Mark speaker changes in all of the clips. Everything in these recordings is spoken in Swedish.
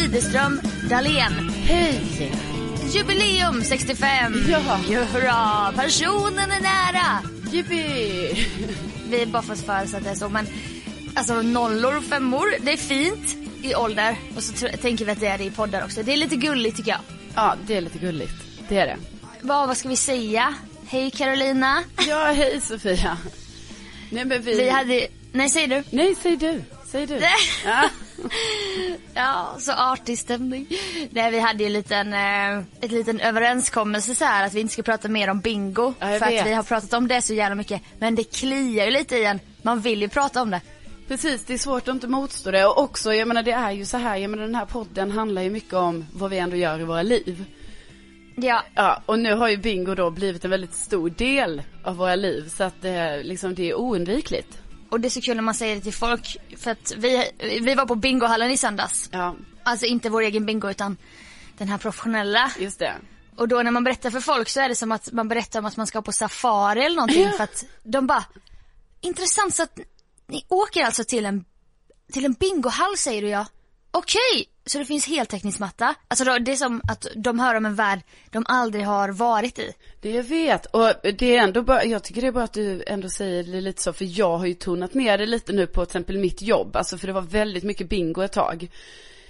Speaker 1: Widerström Dahlén.
Speaker 2: Hej!
Speaker 1: Jubileum 65!
Speaker 2: Ja.
Speaker 1: Hurra! Personen är nära!
Speaker 2: Jippi!
Speaker 1: Vi är bara fått för oss att det är så men alltså nollor och femmor, det är fint i ålder. Och så tänker vi att det är det i poddar också. Det är lite gulligt tycker jag.
Speaker 2: Ja, det är lite gulligt. Det är det.
Speaker 1: Vad, vad ska vi säga? Hej Carolina.
Speaker 2: Ja, hej Sofia. Nej men vi...
Speaker 1: Vi hade, nej säger du?
Speaker 2: Nej, säg du. Säg du. Ja.
Speaker 1: Ja, så artig stämning. Nej, vi hade ju en liten, eh, ett liten överenskommelse så här att vi inte ska prata mer om bingo.
Speaker 2: Ja,
Speaker 1: för
Speaker 2: vet.
Speaker 1: att vi har pratat om det så jävla mycket. Men det kliar ju lite i en. Man vill ju prata om det.
Speaker 2: Precis, det är svårt att inte motstå det. Och också, jag menar det är ju så här, jag menar den här podden handlar ju mycket om vad vi ändå gör i våra liv.
Speaker 1: Ja,
Speaker 2: Ja, och nu har ju bingo då blivit en väldigt stor del av våra liv. Så att det, liksom, det är oundvikligt.
Speaker 1: Och det är så kul när man säger det till folk. För att vi, vi var på bingohallen i söndags.
Speaker 2: Ja,
Speaker 1: Alltså inte vår egen bingo utan den här professionella.
Speaker 2: just det.
Speaker 1: Och då när man berättar för folk så är det som att man berättar om att man ska på safari eller någonting
Speaker 2: Ja.
Speaker 1: för att de bara Intressant så att ni åker alltså till en till en bingohall säger du ja. Okej, så det finns heltäckningsmatta. Alltså det är som att de hör om en värld de aldrig har varit i.
Speaker 2: Det jag vet. Och det är ändå bara, jag tycker det är bara att du ändå säger det lite så, för jag har ju tonat ner det lite nu på till exempel mitt jobb. Alltså för det var väldigt mycket bingo ett tag.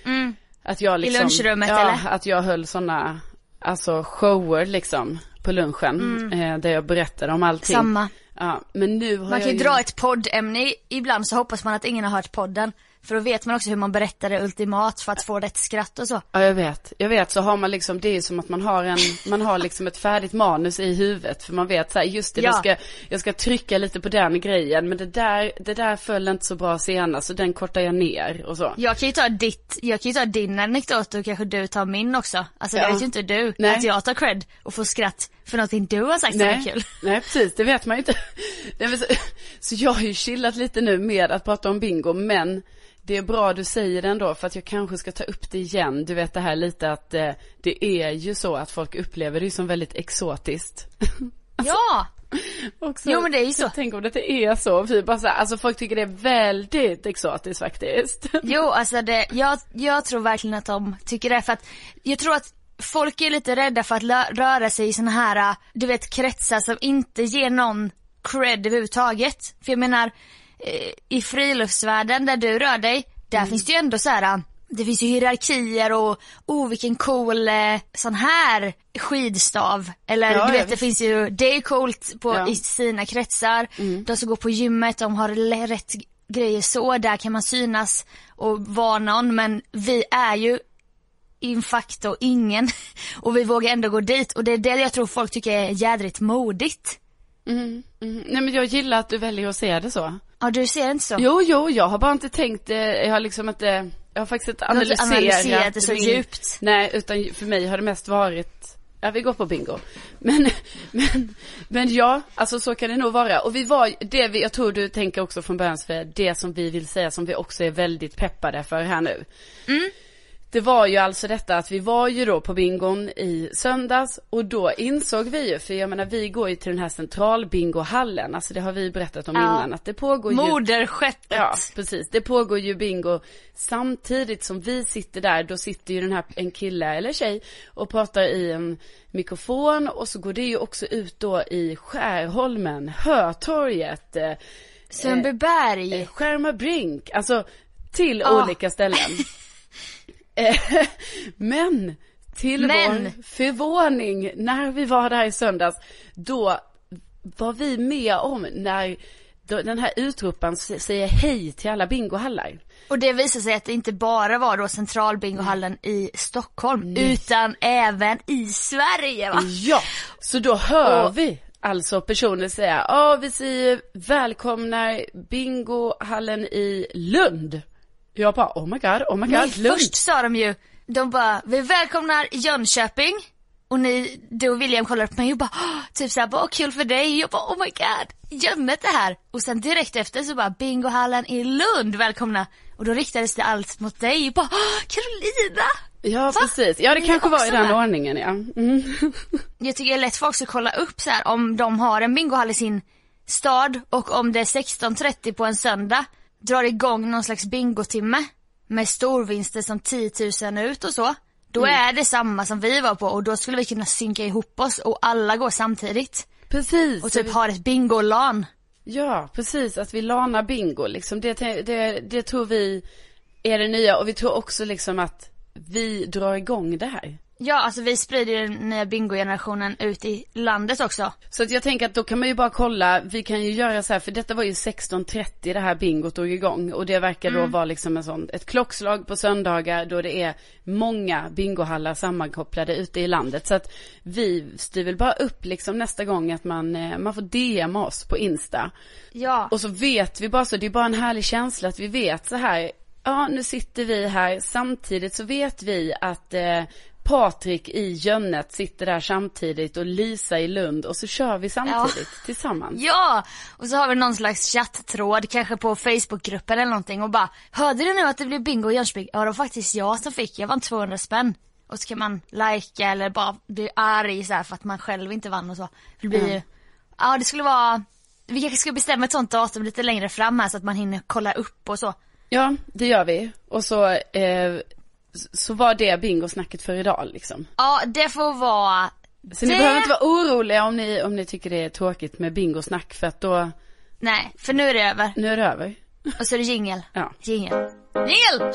Speaker 1: Mm.
Speaker 2: Att jag liksom,
Speaker 1: lunchrummet,
Speaker 2: ja,
Speaker 1: eller?
Speaker 2: att jag höll sådana, alltså shower liksom på lunchen. Eh, där jag berättade om allting.
Speaker 1: Mm. Samma.
Speaker 2: Ja, men nu har
Speaker 1: Man
Speaker 2: jag
Speaker 1: kan ju dra ett poddämne i- ibland så hoppas man att ingen har hört podden. För då vet man också hur man berättar det ultimat för att få rätt skratt och så.
Speaker 2: Ja, jag vet. Jag vet, så har man liksom, det är som att man har en, man har liksom ett färdigt manus i huvudet. För man vet så här, just det,
Speaker 1: Ja.
Speaker 2: jag, ska, jag ska trycka lite på den grejen. Men det där, det där föll inte så bra senast, så den kortar jag ner och så.
Speaker 1: Jag kan ju ta ditt, jag kan ju ta din anekdot och kanske du tar min också. Alltså det
Speaker 2: Ja.
Speaker 1: vet ju inte du.
Speaker 2: Nej.
Speaker 1: Att jag tar cred och får skratt för någonting du har sagt som är kul.
Speaker 2: nej, precis, det vet man ju inte. Nej, så jag har ju chillat lite nu med att prata om bingo, men det är bra du säger det ändå, för att jag kanske ska ta upp det igen. Du vet det här lite att eh, det är ju så att folk upplever det ju som väldigt exotiskt.
Speaker 1: Ja!
Speaker 2: Också,
Speaker 1: Jo, men det är ju så.
Speaker 2: Tänk om det inte är så. Vi bara så här, alltså folk tycker det är väldigt exotiskt faktiskt.
Speaker 1: Jo, alltså det, jag, jag tror verkligen att de tycker det för att jag tror att folk är lite rädda för att röra sig i såna här, äh, du vet kretsar som inte ger någon cred överhuvudtaget. För jag menar, eh, i friluftsvärlden där du rör dig, där
Speaker 2: Mm.
Speaker 1: finns det ju ändå så här. äh, Det finns ju hierarkier och, oh vilken cool eh, sån här skidstav. Eller
Speaker 2: Ja,
Speaker 1: du vet det finns ju, det är coolt på,
Speaker 2: Ja.
Speaker 1: i sina kretsar. De som går på gymmet, de har rätt grejer så, där kan man synas och vara någon. Men vi är ju in facto ingen och vi vågar ändå gå dit och det är det jag tror folk tycker är jädrigt modigt.
Speaker 2: Mm, mm. Nej men jag gillar att du väljer att se det så.
Speaker 1: Ja du ser inte så?
Speaker 2: Jo, jo, jag har bara inte tänkt, eh, jag har liksom inte, jag har faktiskt inte
Speaker 1: har inte
Speaker 2: analyserat.
Speaker 1: analyserat det så
Speaker 2: min-
Speaker 1: djupt.
Speaker 2: Nej, utan för mig har det mest varit, ja vi går på bingo. Men, men, men ja, alltså så kan det nog vara. Och vi var, det vi, jag tror du tänker också från början för det som vi vill säga som vi också är väldigt peppade för här nu. Det var ju alltså detta att vi var ju då på bingon i söndags och då insåg vi ju, för jag menar vi går ju till den här centralbingohallen, alltså det har vi berättat om
Speaker 1: Ja.
Speaker 2: innan, att det pågår ju
Speaker 1: Moderskeppet.
Speaker 2: Ja, precis. Det pågår ju bingo samtidigt som vi sitter där. Då sitter ju den här, en kille eller tjej och pratar i en mikrofon och så går det ju också ut då i Skärholmen, Hötorget, eh,
Speaker 1: Sundbyberg.
Speaker 2: eh, Skärmarbrink, alltså till
Speaker 1: Ja.
Speaker 2: olika ställen. Eh, Men till
Speaker 1: Men.
Speaker 2: vår förvåning när vi var där i söndags, då var vi med om när den här utroparen säger hej till alla bingohallar.
Speaker 1: Och det visar sig att det inte bara var då centralbingohallen i Stockholm utan även i Sverige va?
Speaker 2: Ja, så då hör
Speaker 1: Och-
Speaker 2: vi alltså personer säga, ja vi säger välkomnar bingohallen i Lund. Jag bara, oh my god, oh my god,
Speaker 1: Nej, först sa de ju, de bara, vi välkomnar Jönköping. Och ni, du och William kollar på mig och bara, typ såhär, "Åh, kul för dig. Jag bara, oh my god, Jönnet är här. Och sen direkt efter så bara, bingohallen i Lund, välkomna. Och då riktades det allt mot dig och bara, "Åh, Carolina!
Speaker 2: Ja
Speaker 1: Va?
Speaker 2: precis, ja det
Speaker 1: Ni
Speaker 2: kanske var i den
Speaker 1: där.
Speaker 2: ordningen ja. Mm.
Speaker 1: Jag tycker det är lätt för också att kolla upp så här om de har en bingohall i sin stad och om det är 16.30 på en söndag drar igång någon slags bingotimme med storvinster som 10 000 ut och så. Då är det samma som vi var på och då skulle vi kunna synka ihop oss och alla går samtidigt.
Speaker 2: Precis.
Speaker 1: Och typ ha ett bingolan.
Speaker 2: Ja, precis. Att vi lanar bingo liksom. Det, det, det tror vi är det nya och vi tror också liksom att vi drar igång det här.
Speaker 1: Ja, alltså vi sprider ju den nya bingogenerationen ut i landet också.
Speaker 2: Så att jag tänker att då kan man ju bara kolla, vi kan ju göra så här, för detta var ju 16.30 det här bingot drog igång och det verkar då vara liksom en sån, ett klockslag på söndagar då det är många bingohallar sammankopplade ute i landet. Så att vi styr väl bara upp liksom nästa gång att man, eh, man får DM oss på Insta.
Speaker 1: Ja.
Speaker 2: Och så vet vi bara så, det är bara en härlig känsla att vi vet så här, ja nu sitter vi här, samtidigt så vet vi att eh, Patrik i Jönnet sitter där samtidigt och Lisa i Lund och så kör vi samtidigt tillsammans.
Speaker 1: Ja! Och så har vi någon slags chattråd, kanske på Facebookgruppen eller någonting och bara Hörde du nu att det blev bingo i Jönköping? Ja det var faktiskt jag som fick, jag vann 200 spänn. Och så kan man likea eller bara bli arg så här för att man själv inte vann och så. Det blir ju, ja det skulle vara, vi kanske ska bestämma ett sånt datum lite längre fram här så att man hinner kolla upp och så.
Speaker 2: Ja, det gör vi. Och så, eh, så var det bingosnacket för idag liksom.
Speaker 1: Ja det får vara
Speaker 2: Så ni
Speaker 1: Det-
Speaker 2: behöver inte vara oroliga om ni, om ni tycker det är tråkigt med bingosnack för att då,
Speaker 1: Nej, för nu är det över.
Speaker 2: nu är det över.
Speaker 1: Och så är det jingel.
Speaker 2: Ja.
Speaker 1: Jingel. Jingel!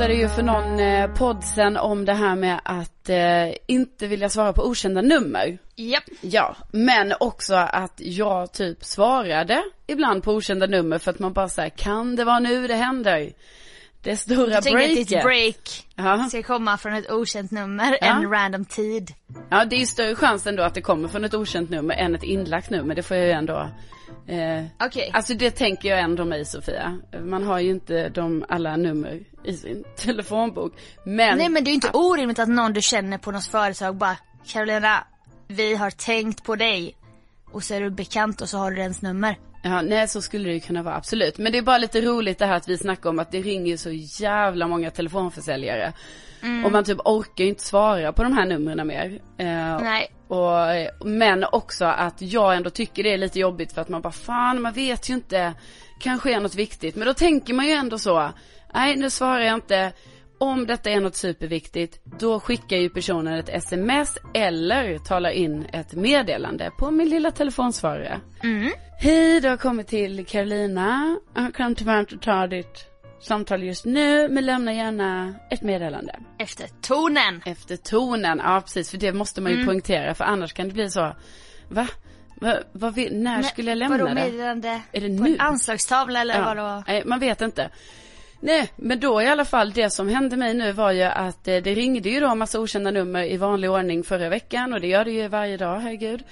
Speaker 2: Pratade ju för någon eh, podd sen om det här med att eh, inte vilja svara på okända nummer.
Speaker 1: Japp.
Speaker 2: Ja, men också att jag typ svarade ibland på okända nummer för att man bara säger kan det vara nu det händer? Det stora
Speaker 1: Jag tänker att ditt
Speaker 2: breaket.
Speaker 1: break
Speaker 2: Ja.
Speaker 1: ska komma från ett okänt nummer
Speaker 2: Ja.
Speaker 1: en random tid.
Speaker 2: ja, det är ju större chans ändå att det kommer från ett okänt nummer än ett inlagt nummer. Det får jag ju ändå. Eh,
Speaker 1: Okej.
Speaker 2: Alltså det tänker jag ändå mig Sofia. Man har ju inte de alla nummer i sin telefonbok. Men,
Speaker 1: Nej men det är ju inte orimligt att någon du känner på något företag bara Carolina, vi har tänkt på dig. Och så är du bekant och så har du ens nummer.
Speaker 2: Ja, nej så skulle det ju kunna vara, absolut. Men det är bara lite roligt det här att vi snackar om att det ringer så jävla många telefonförsäljare. Och man typ orkar ju inte svara på de här numren mer. Eh,
Speaker 1: Nej.
Speaker 2: Och, men också att jag ändå tycker det är lite jobbigt för att man bara fan man vet ju inte. Kanske är något viktigt. Men då tänker man ju ändå så. Nej nu svarar jag inte. Om detta är något superviktigt, då skickar ju personen ett sms eller talar in ett meddelande på min lilla telefonsvarare. Hej, du har kommit till Carolina. Jag kan tyvärr inte ta ditt samtal just nu, men lämna gärna ett meddelande.
Speaker 1: Efter tonen.
Speaker 2: Efter tonen, ja precis, för det måste man ju poängtera, för annars kan det bli så, va? va, vad vill, när
Speaker 1: Nej,
Speaker 2: skulle jag lämna
Speaker 1: vadå,
Speaker 2: det?
Speaker 1: meddelande?
Speaker 2: Är det
Speaker 1: På
Speaker 2: nu?
Speaker 1: en anslagstavla eller vadå?
Speaker 2: Nej, man vet inte. Nej, men då i alla fall det som hände mig nu var ju att eh, det ringde ju då massa okända nummer i vanlig ordning förra veckan och det gör det ju varje dag, herregud.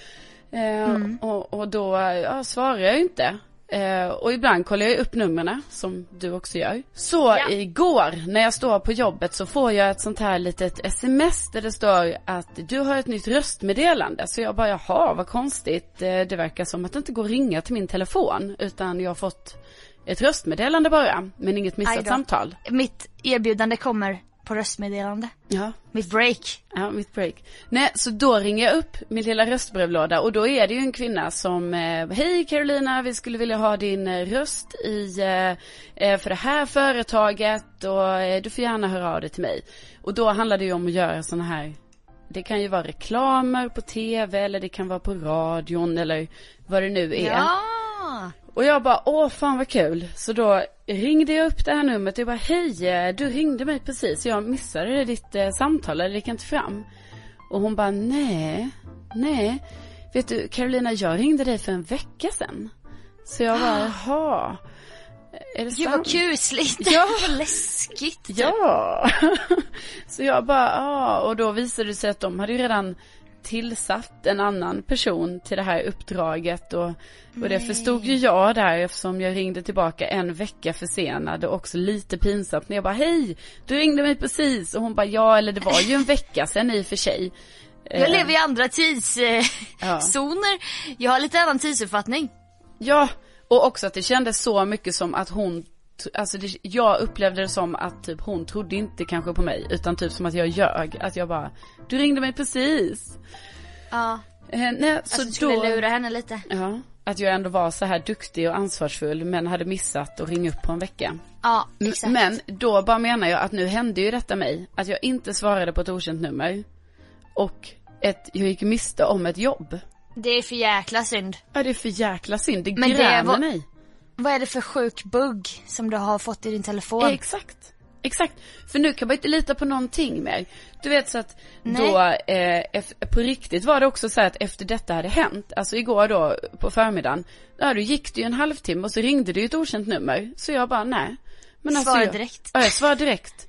Speaker 2: Eh, och, och då ja, svarar jag inte. Eh, och ibland kollar jag upp numren som du också gör. Så
Speaker 1: Ja.
Speaker 2: igår när jag står på jobbet så får jag ett sånt här litet sms där det står att du har ett nytt röstmeddelande. Så jag bara jaha vad konstigt. Eh, det verkar som att det inte går att ringa till min telefon utan jag har fått ett röstmeddelande bara, men inget missat samtal.
Speaker 1: Mitt erbjudande kommer på röstmeddelande.
Speaker 2: Ja,
Speaker 1: Mitt break.
Speaker 2: ja, mitt break. Nej, så då ringer jag upp min lilla röstbrevlåda och då är det ju en kvinna som, eh, hej Carolina, vi skulle vilja ha din eh, röst i, eh, för det här företaget och du får gärna höra av dig till mig. Och då handlar det ju om att göra sådana här, det kan ju vara reklamer på tv eller det kan vara på radion eller vad det nu är.
Speaker 1: Ja.
Speaker 2: Och jag bara, åh fan vad kul. Så då ringde jag upp det här numret och jag bara, hej, eh, du ringde mig precis. Jag missade ditt eh, samtal, eller det gick inte fram. Och hon bara, nej, nej. Vet du, Carolina, jag ringde dig för en vecka sedan. Så jag bara, jaha. Är det
Speaker 1: Gud
Speaker 2: sant?
Speaker 1: vad kusligt.
Speaker 2: Ja.
Speaker 1: vad läskigt.
Speaker 2: Ja. Så jag bara, ja. Och då visade det sig att de hade ju redan tillsatt en annan person till det här uppdraget och, och det förstod ju jag där eftersom jag ringde tillbaka en vecka försenad och också lite pinsamt när jag bara hej, du ringde mig precis och hon bara ja eller det var ju en vecka sedan i och för sig.
Speaker 1: Jag
Speaker 2: Eh,
Speaker 1: lever i andra tidszoner.
Speaker 2: Ja.
Speaker 1: Jag har lite annan tidsuppfattning.
Speaker 2: Ja, och också att det kändes så mycket som att hon Alltså det, jag upplevde det som att typ hon trodde inte kanske på mig utan typ som att jag ljög. Att jag bara, du ringde mig precis.
Speaker 1: Ja.
Speaker 2: Eh, nej, så
Speaker 1: Alltså du skulle
Speaker 2: då...
Speaker 1: lura henne lite.
Speaker 2: Ja, att jag ändå var så här duktig och ansvarsfull men hade missat att ringa upp på en vecka.
Speaker 1: Ja, exakt.
Speaker 2: Men då bara menar jag att nu hände ju detta mig. Att jag inte svarade på ett okänt nummer. Och ett, jag gick miste om ett jobb.
Speaker 1: Det är för jäkla synd.
Speaker 2: Ja det är för jäkla synd, det
Speaker 1: Men det
Speaker 2: grämer
Speaker 1: var-
Speaker 2: mig.
Speaker 1: Vad är det för sjuk bugg som du har fått i din telefon?
Speaker 2: Exakt. Exakt. För nu kan man inte lita på någonting mer. Du vet så att
Speaker 1: Nej.
Speaker 2: då, eh, på riktigt var det också så att efter detta hade hänt, alltså igår då på förmiddagen, ja då gick det ju en halvtimme och så ringde det ju ett okänt nummer. Så jag bara nej. Men alltså,
Speaker 1: Svara
Speaker 2: jag,
Speaker 1: direkt.
Speaker 2: Ja, jag svarade direkt.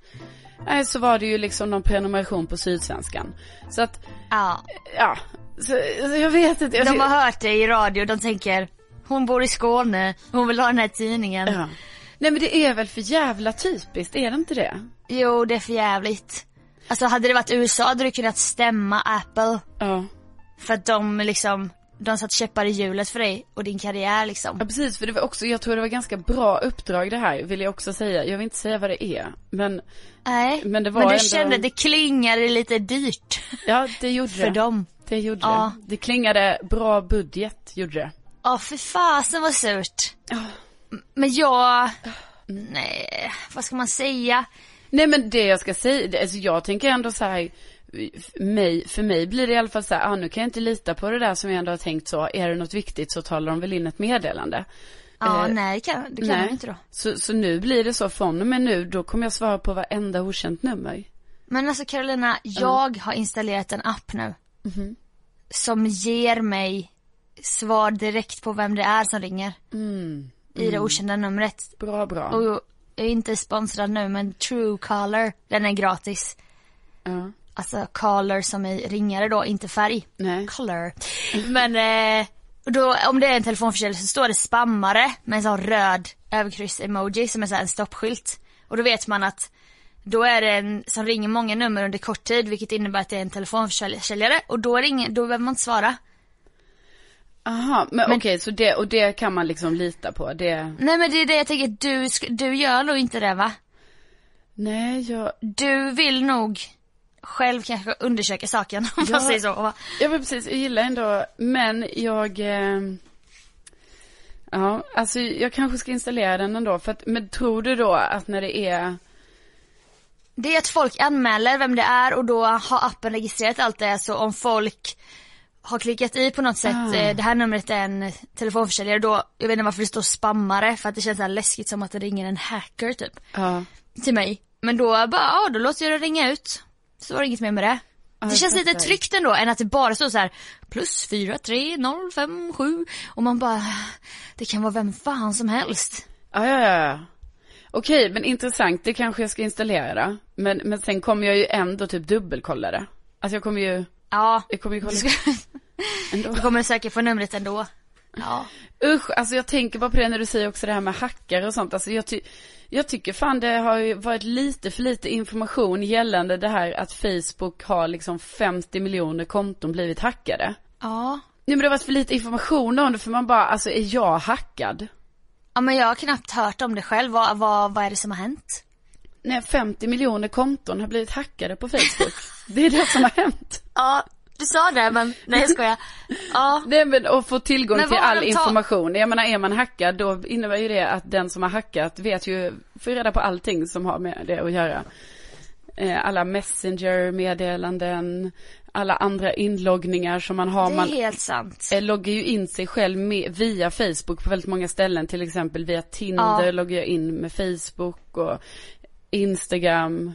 Speaker 2: Nej, så var det ju liksom någon prenumeration på Sydsvenskan. Så att,
Speaker 1: Ja.
Speaker 2: ja, så, så jag vet inte. Jag,
Speaker 1: De har hört det i radio, de tänker hon bor i Skåne, hon vill ha den här tidningen.
Speaker 2: ja. Nej men det är väl för jävla typiskt, är det inte det?
Speaker 1: Jo, det är för jävligt. Alltså hade det varit USA hade du kunnat stämma Apple.
Speaker 2: Ja.
Speaker 1: För att de liksom, de satt käppar i hjulet för dig och din karriär liksom.
Speaker 2: Ja precis, för det var också, jag tror det var ganska bra uppdrag det här, vill jag också säga. Jag vill inte säga vad det är, men
Speaker 1: Nej,
Speaker 2: Men det var
Speaker 1: men du
Speaker 2: ändå-
Speaker 1: kände, det klingade lite dyrt
Speaker 2: ja, det gjorde
Speaker 1: för
Speaker 2: det.
Speaker 1: dem.
Speaker 2: Det gjorde
Speaker 1: Ja.
Speaker 2: det. Det klingade bra budget, gjorde det.
Speaker 1: Ja, för fasen vad surt.
Speaker 2: Ja.
Speaker 1: Men jag, nej, vad ska man säga?
Speaker 2: Nej men det jag ska säga, alltså jag tänker ändå så här, mig, för mig blir det i alla fall så här, ah, nu kan jag inte lita på det där som jag ändå har tänkt så, är det något viktigt så talar de väl in ett meddelande.
Speaker 1: Ja,
Speaker 2: Eh,
Speaker 1: nej, det kan, det kan man inte då.
Speaker 2: Så, så nu blir det så, från och med nu, då kommer jag svara på varenda okänt nummer.
Speaker 1: Men alltså Carolina, jag har installerat en app nu.
Speaker 2: Mhm.
Speaker 1: Som ger mig svar direkt på vem det är som ringer.
Speaker 2: Mm.
Speaker 1: I det okända numret.
Speaker 2: Bra, bra.
Speaker 1: Och jag är inte sponsrad nu men Truecaller, den är gratis.
Speaker 2: Ja.
Speaker 1: Alltså caller som i ringare då, inte färg.
Speaker 2: Nej.
Speaker 1: Color. Men eh, då, om det är en telefonförsäljare så står det spammare med en sån röd överkryss-emoji som är så en stoppskylt. Och då vet man att då är det en som ringer många nummer under kort tid vilket innebär att det är en telefonförsäljare och då, ringer, då behöver man inte svara.
Speaker 2: Aha, men,
Speaker 1: Men-
Speaker 2: okej, så det, och det kan man liksom lita på, det,
Speaker 1: Nej men det är det jag tänker, du, du gör nog inte det va?
Speaker 2: nej jag,
Speaker 1: Du vill nog själv kanske undersöka saken om
Speaker 2: Ja.
Speaker 1: man säger så. va?
Speaker 2: Ja men precis, jag gillar ändå, men jag, eh, ja, alltså jag kanske ska installera den ändå, för att, men tror du då att när det är,
Speaker 1: Det är att folk anmäler vem det är och då har appen registrerat allt det så om folk har klickat i på något sätt, eh, det här numret är en telefonförsäljare då, jag vet inte varför det står spammare för att det känns så här läskigt som att det ringer en hacker typ
Speaker 2: ja,
Speaker 1: till mig. Men då bara, ja då låter jag det ringa ut. Så var det inget mer med det. Det känns lite tryggt ändå än att det bara står så här plus 4, 3, 0, 5, 7 och man bara, det kan vara vem fan som helst.
Speaker 2: ja, ja, ja, ja. Okej, men intressant, det kanske jag ska installera, men, men sen kommer jag ju ändå typ dubbelkolla det. Alltså jag kommer ju,
Speaker 1: Ja,
Speaker 2: jag kommer ju
Speaker 1: du,
Speaker 2: kolla
Speaker 1: ska,
Speaker 2: ändå.
Speaker 1: du kommer söka på numret ändå. Ja.
Speaker 2: Usch, alltså jag tänker bara på det när du säger också det här med hackare och sånt. Alltså jag, ty- jag tycker fan det har ju varit lite för lite information gällande det här att Facebook har liksom 50 miljoner konton blivit hackade.
Speaker 1: Ja.
Speaker 2: Nej men det har varit för lite information om det för man bara, alltså är jag hackad?
Speaker 1: Ja men jag har knappt hört om det själv, vad, vad, vad är det som har hänt?
Speaker 2: Nej 50 miljoner konton har blivit hackade på Facebook. det är det som har hänt.
Speaker 1: Ja, du sa det men, nej jag skojar. Ja.
Speaker 2: Nej men att få tillgång
Speaker 1: Men
Speaker 2: till all
Speaker 1: ta-
Speaker 2: information. Jag menar är man hackad då innebär ju det att den som har hackat vet ju, får reda på allting som har med det att göra. Eh, Alla messenger-meddelanden, alla andra inloggningar som man har.
Speaker 1: Det är
Speaker 2: Man
Speaker 1: helt sant.
Speaker 2: eh, loggar ju in sig själv med, via Facebook på väldigt många ställen. Till exempel via Tinder
Speaker 1: Ja.
Speaker 2: loggar jag in med Facebook och Instagram.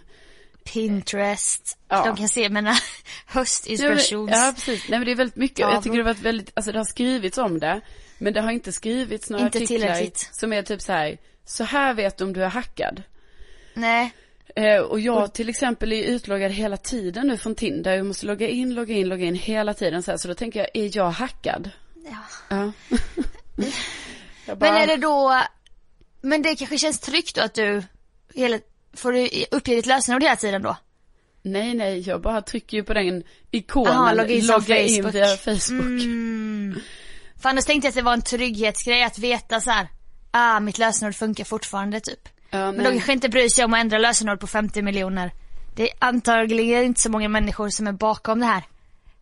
Speaker 1: Pinterest.
Speaker 2: Ja.
Speaker 1: De kan se mina höstinspirations...
Speaker 2: Ja, precis. Nej men det är väldigt mycket. Jag tycker det har varit väldigt, alltså det har skrivits om det. Men det har inte skrivits några
Speaker 1: Inte
Speaker 2: artiklar som är typ så här, så här vet du om du är hackad.
Speaker 1: Nej.
Speaker 2: Eh, och jag till exempel är utloggad hela tiden nu från Tinder. Jag måste logga in, logga in, logga in hela tiden så här. Så då tänker jag, är jag hackad?
Speaker 1: Ja.
Speaker 2: Jag bara,
Speaker 1: Men är det då, men det kanske känns tryggt då att du, hela, får du uppge ditt lösenord hela tiden då?
Speaker 2: Nej, nej, jag bara trycker ju på den ikonen,
Speaker 1: Aha, logga in
Speaker 2: logga in via Facebook.
Speaker 1: Mm. För annars tänkte jag att det var en trygghetsgrej att veta så här. ah mitt lösenord funkar fortfarande typ.
Speaker 2: Ja,
Speaker 1: Men
Speaker 2: nej.
Speaker 1: de kanske inte bryr sig om att ändra lösenord på 50 miljoner. Det är antagligen inte så många människor som är bakom det här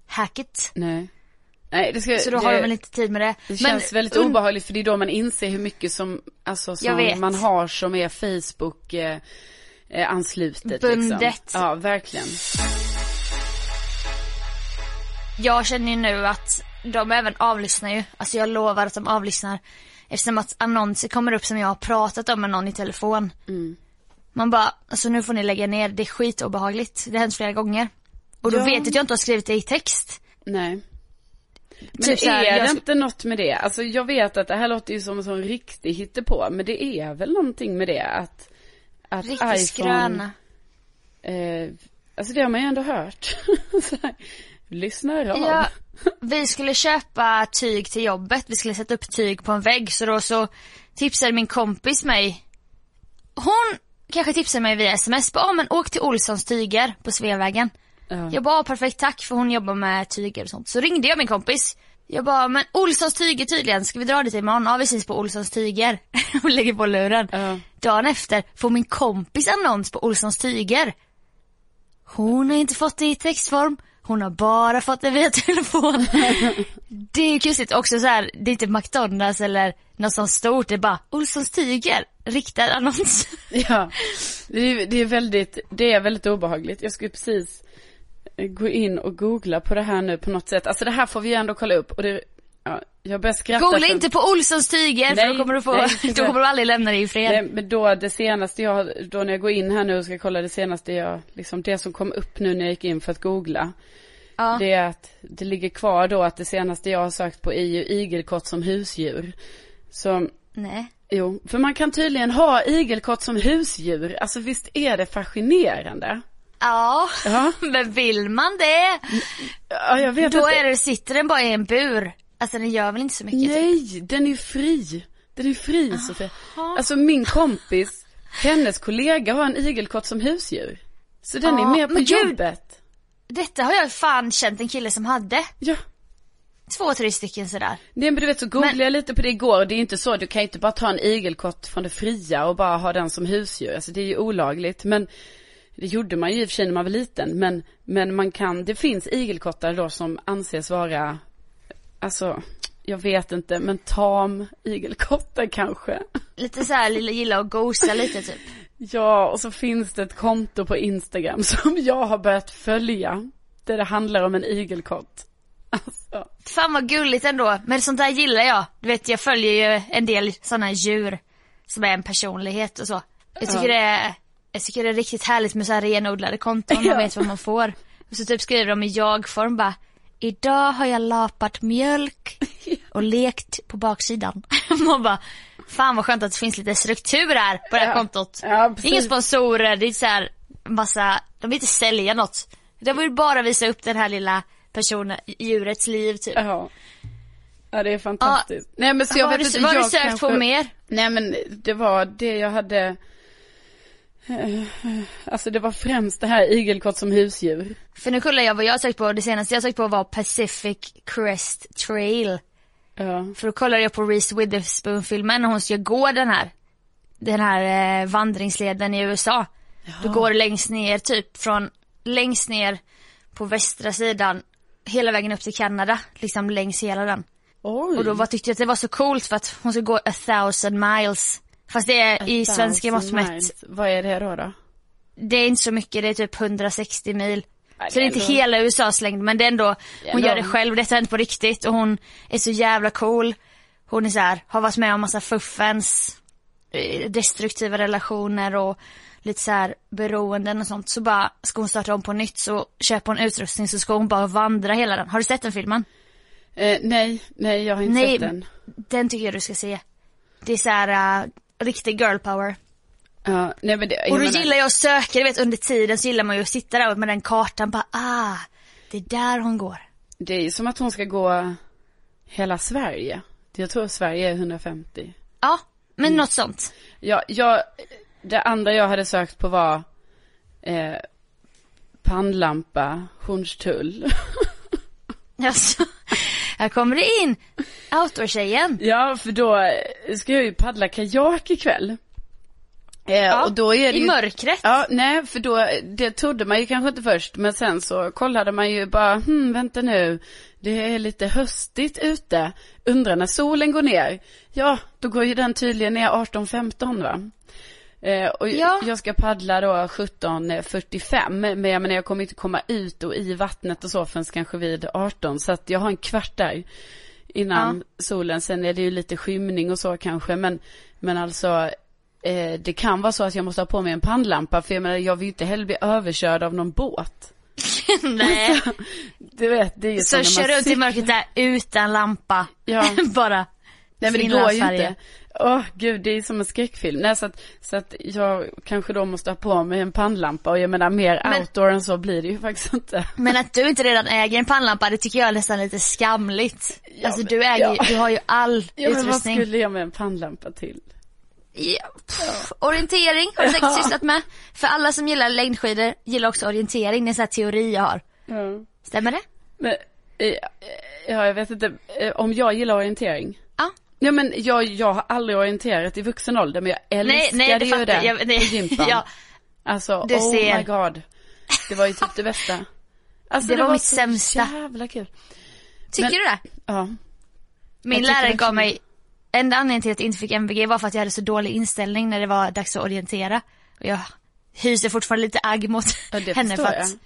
Speaker 1: hacket.
Speaker 2: nej. Nej, det ska,
Speaker 1: Så då
Speaker 2: det,
Speaker 1: har du väl inte tid med det.
Speaker 2: det känns väldigt
Speaker 1: und-
Speaker 2: obehagligt för det är då man inser hur mycket som, alltså som man har som är Facebook eh, eh, anslutet
Speaker 1: Bundet.
Speaker 2: liksom. Ja, verkligen.
Speaker 1: Jag känner ju nu att de även avlyssnar ju. Alltså jag lovar att de avlyssnar. Eftersom att annonser kommer upp som jag har pratat om med någon i telefon.
Speaker 2: Mm.
Speaker 1: Man bara, alltså nu får ni lägga ner, det är skitobehagligt. Det har hänt flera gånger. Och då
Speaker 2: Ja.
Speaker 1: vet jag att jag inte har skrivit det i text.
Speaker 2: Nej. Men
Speaker 1: Typ här,
Speaker 2: är
Speaker 1: jag
Speaker 2: det
Speaker 1: sk-
Speaker 2: inte något med det? Alltså jag vet att det här låter ju som en sån riktig hittepå, men det är väl någonting med det att, att
Speaker 1: Riktigt skröna.
Speaker 2: eh, alltså det har man ju ändå hört. Här, Lyssnar av.
Speaker 1: Ja, vi skulle köpa tyg till jobbet, vi skulle sätta upp tyg på en vägg så då så tipsade min kompis mig. Hon kanske tipsade mig via sms, bara, ah, men åk till Olssons tyger på Sveavägen.
Speaker 2: Ja.
Speaker 1: Jag bara, ah, perfekt tack för hon jobbar med tyger och sånt. Så ringde jag min kompis. Jag bara, men Olssons tyger tydligen, ska vi dra dit imorgon? Ja vi ses på Olssons tyger. och lägger på luren.
Speaker 2: Ja.
Speaker 1: Dagen efter får min kompis annons på Olssons tyger. Hon har inte fått det i textform. Hon har bara fått det via telefon. det är ju kusligt också så här, det är inte McDonalds eller något sånt stort, det är bara Olssons tyger, riktad annons.
Speaker 2: Ja, det är, det är väldigt, det är väldigt obehagligt. Jag skulle precis gå in och googla på det här nu på något sätt. Alltså det här får vi ändå kolla upp och det, ja, jag börjar skratta.
Speaker 1: Googla
Speaker 2: för-
Speaker 1: inte på Olssons tyger för då kommer du få,
Speaker 2: nej.
Speaker 1: då kommer du aldrig lämna dig i fred.
Speaker 2: Nej, men då det senaste jag, då när jag går in här nu och ska kolla det senaste jag, liksom det som kom upp nu när jag gick in för att googla.
Speaker 1: ja.
Speaker 2: Det är att det ligger kvar då att det senaste jag har sökt på är ju igelkott som husdjur. Så,
Speaker 1: Nej.
Speaker 2: jo, för man kan tydligen ha igelkott som husdjur. Alltså visst är det fascinerande?
Speaker 1: Ja,
Speaker 2: Ja.
Speaker 1: men vill man det?
Speaker 2: Ja, jag vet
Speaker 1: Då
Speaker 2: inte.
Speaker 1: är det, sitter den bara i en bur. Alltså den gör väl inte så mycket? typ.
Speaker 2: Nej, den är fri. Den är fri Sofia. Alltså min kompis, hennes kollega har en igelkott som husdjur. Så den
Speaker 1: Ja,
Speaker 2: är med på
Speaker 1: men gud.
Speaker 2: jobbet.
Speaker 1: Detta har jag fan känt en kille som hade.
Speaker 2: Ja.
Speaker 1: Två, tre stycken sådär.
Speaker 2: Nej men du vet så googlade
Speaker 1: Men-
Speaker 2: jag lite på det igår och det är inte så, du kan ju inte bara ta en igelkott från det fria och bara ha den som husdjur. Alltså det är ju olagligt. Men det gjorde man ju i och för sig när man var liten. Men, men man kan, det finns igelkottar då som anses vara, alltså, jag vet inte, men tam igelkottar kanske.
Speaker 1: Lite såhär, gilla att gosa lite typ.
Speaker 2: Ja, och så finns det ett konto på Instagram som jag har börjat följa. Där det handlar om en igelkott. Alltså,
Speaker 1: Fan vad gulligt ändå. Men sånt där gillar jag. Du vet jag följer ju en del sådana djur. Som är en personlighet och så. Jag tycker
Speaker 2: Ja.
Speaker 1: det är, jag tycker det är riktigt härligt med så här renodlade konton. Man vet vad man får. Och så typ skriver de i jag-form bara. Idag har jag lapat mjölk och lekt på baksidan. Man bara, fan vad skönt att det finns lite struktur här på det här
Speaker 2: Ja.
Speaker 1: kontot.
Speaker 2: Ja.
Speaker 1: Inga sponsorer, det är så här massa, de vill inte sälja något. De vill bara visa upp den här lilla personen, djurets liv typ.
Speaker 2: ja. Ja, det är fantastiskt. Nej men så jag vet
Speaker 1: du,
Speaker 2: inte,
Speaker 1: vad har du sökt
Speaker 2: kanske...
Speaker 1: på mer?
Speaker 2: Nej men det var det jag hade, alltså det var främst det här igelkott som husdjur.
Speaker 1: För nu kollar jag vad jag sökt på, det senaste jag sökt på var Pacific Crest Trail.
Speaker 2: Ja.
Speaker 1: För då kollade jag på Reese Witherspoon filmen och hon ska gå den här, den här eh, vandringsleden i USA. Då går det längst ner typ från, längst ner på västra sidan hela vägen upp till Kanada, liksom längs hela den.
Speaker 2: Oj.
Speaker 1: Och då var, tyckte jag att det var så coolt för att hon ska gå a thousand miles. Fast det är i svenska mått mätt.
Speaker 2: Vad är det då då?
Speaker 1: det är inte så mycket, det är typ 160 mil. Så det är inte hela USAs längd men det är ändå, hon gör det själv, detta är inte på riktigt och hon är så jävla cool. Hon är så här, har varit med om massa fuffens, eh, destruktiva relationer och lite så här beroenden och sånt. Så bara, ska hon starta om på nytt så köper hon utrustning så ska hon bara vandra hela den. Har du sett den filmen?
Speaker 2: Eh, nej, nej jag har inte
Speaker 1: Nej,
Speaker 2: sett den.
Speaker 1: den tycker jag du ska se. Det är så här, uh, riktig girl power.
Speaker 2: Ja, nej men det,
Speaker 1: Och då gillar jag att söka, du vet under tiden så gillar man ju att sitta där med den kartan bara, ah, det är där hon går.
Speaker 2: Det är ju som att hon ska gå hela Sverige. Jag tror Sverige är 150.
Speaker 1: Ja, men
Speaker 2: Mm.
Speaker 1: något sånt.
Speaker 2: Ja, jag, det andra jag hade sökt på var eh, pannlampa, Hornstull.
Speaker 1: Alltså, här kommer det in, outdoor-tjejen.
Speaker 2: ja, för då ska jag ju paddla kajak ikväll. Eh,
Speaker 1: Ja,
Speaker 2: och då är det
Speaker 1: I
Speaker 2: ju...
Speaker 1: mörkret.
Speaker 2: Ja, nej, för då, det trodde man ju kanske inte först, men sen så kollade man ju bara, hmm, vänta nu, det är lite höstigt ute, undrar när solen går ner. Ja, då går ju den tydligen ner 18.15 va? Eh, och
Speaker 1: Ja.
Speaker 2: jag ska paddla då 17.45, men jag menar jag kommer inte komma ut och i vattnet och så förrän kanske vid 18, så att jag har en kvart där innan solen, sen är det ju lite skymning och så kanske, men, men alltså Eh, det kan vara så att jag måste ha på mig en pannlampa för jag menar jag vill ju inte heller bli överkörd av någon båt.
Speaker 1: Nej.
Speaker 2: Du vet, det är ju
Speaker 1: Så
Speaker 2: när
Speaker 1: kör runt i mörkret där utan lampa.
Speaker 2: Ja.
Speaker 1: Bara.
Speaker 2: Nej men det går ju inte. Åh gud, det är som en skräckfilm. Nej, så, att, så att jag kanske då måste ha på mig en pannlampa och jag menar mer
Speaker 1: Men-
Speaker 2: outdoor än så blir det ju faktiskt inte.
Speaker 1: Men att du inte redan äger en pannlampa, det tycker jag är nästan lite skamligt.
Speaker 2: Ja,
Speaker 1: alltså
Speaker 2: men-
Speaker 1: du äger
Speaker 2: ja.
Speaker 1: du har ju all
Speaker 2: Ja men vad
Speaker 1: utrustning.
Speaker 2: skulle jag med en pannlampa till?
Speaker 1: Ja, pff, Orientering har du säkert sysslat med. För alla som gillar längdskidor gillar också orientering, det är en sån här teori jag har. Stämmer det?
Speaker 2: Men, eh, ja jag vet inte, eh, om jag gillar orientering?
Speaker 1: Ja
Speaker 2: men jag, jag har aldrig orienterat i vuxen ålder men jag älskade
Speaker 1: Nej, nej, det
Speaker 2: ju det
Speaker 1: jag.
Speaker 2: på
Speaker 1: Nej,
Speaker 2: gympan.
Speaker 1: ja.
Speaker 2: Alltså,
Speaker 1: Du
Speaker 2: oh
Speaker 1: ser.
Speaker 2: my god. Det var ju typ det bästa. Alltså,
Speaker 1: Det var mitt
Speaker 2: så
Speaker 1: sämsta.
Speaker 2: jävla kul.
Speaker 1: Tycker
Speaker 2: Men-
Speaker 1: du det?
Speaker 2: Ja.
Speaker 1: Min lärare gav
Speaker 2: det.
Speaker 1: mig, enda anledningen till att jag inte fick MVG var för att jag hade så dålig inställning när det var dags att orientera. Och jag hyser fortfarande lite agg mot
Speaker 2: Ja, det
Speaker 1: henne för att
Speaker 2: jag.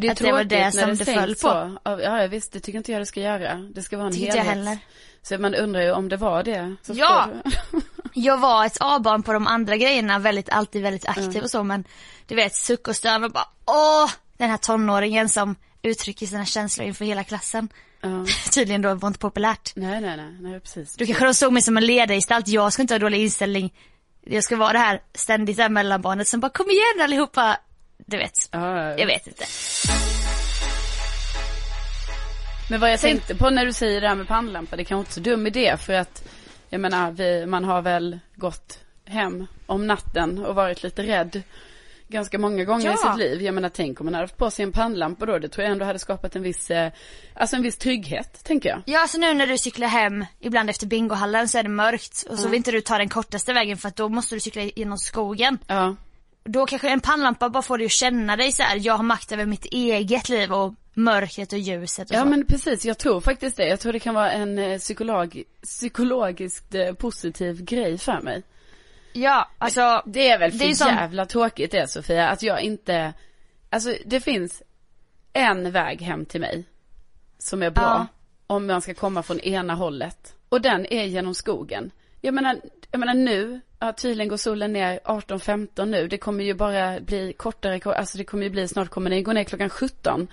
Speaker 2: Det är
Speaker 1: att det var det som det föll på.
Speaker 2: Så. Ja, visst, det tycker inte jag det ska göra. Det ska vara en
Speaker 1: Tycker jag
Speaker 2: helhet.
Speaker 1: heller.
Speaker 2: Så man undrar ju om det var det.
Speaker 1: Ja.
Speaker 2: du-
Speaker 1: Jag var ett A-barn på de andra grejerna, väldigt, alltid väldigt aktiv och så men du vet suck och stön och bara åh, den här tonåringen som uttrycker sina känslor inför hela klassen.
Speaker 2: ja.
Speaker 1: Tydligen då var inte populärt.
Speaker 2: Nej, nej, nej, nej, precis.
Speaker 1: Då kanske de såg mig som en ledargestalt, jag ska inte ha dålig inställning. Jag ska vara det här ständigt där mellanbarnet som bara kom igen allihopa. Du vet,
Speaker 2: Ja,
Speaker 1: jag vet inte.
Speaker 2: Men vad jag
Speaker 1: Sen-
Speaker 2: tänkte på när du säger det här med pannlampa, det kanske inte är så dum idé för att jag menar, vi, man har väl gått hem om natten och varit lite rädd ganska många gånger
Speaker 1: Ja.
Speaker 2: i sitt liv. Jag menar, tänk om man hade haft på sig en pannlampa då, det tror jag ändå hade skapat en viss, eh, alltså en viss trygghet, tänker jag.
Speaker 1: Ja, så nu när du cyklar hem, ibland efter bingohallen så är det mörkt och så vill inte du ta den kortaste vägen för att då måste du cykla genom skogen.
Speaker 2: Ja,
Speaker 1: Då kanske en pannlampa bara får dig att känna dig så här. jag har makt över mitt eget liv och mörkret och ljuset och
Speaker 2: ja
Speaker 1: så.
Speaker 2: men precis, jag tror faktiskt det. Jag tror det kan vara en eh, psykolog, psykologiskt eh, positiv grej för mig.
Speaker 1: Ja, alltså.
Speaker 2: Det är väl
Speaker 1: Det
Speaker 2: för
Speaker 1: är ju sån-
Speaker 2: jävla tråkigt det Sofia, att jag inte, alltså det finns en väg hem till mig som är bra
Speaker 1: Ja.
Speaker 2: om man ska komma från ena hållet. Och den är genom skogen. Jag menar, jag menar nu, ja, tydligen går solen ner 18-15 nu, det kommer ju bara bli kortare, alltså det kommer ju bli, snart kommer den gå ner klockan 17.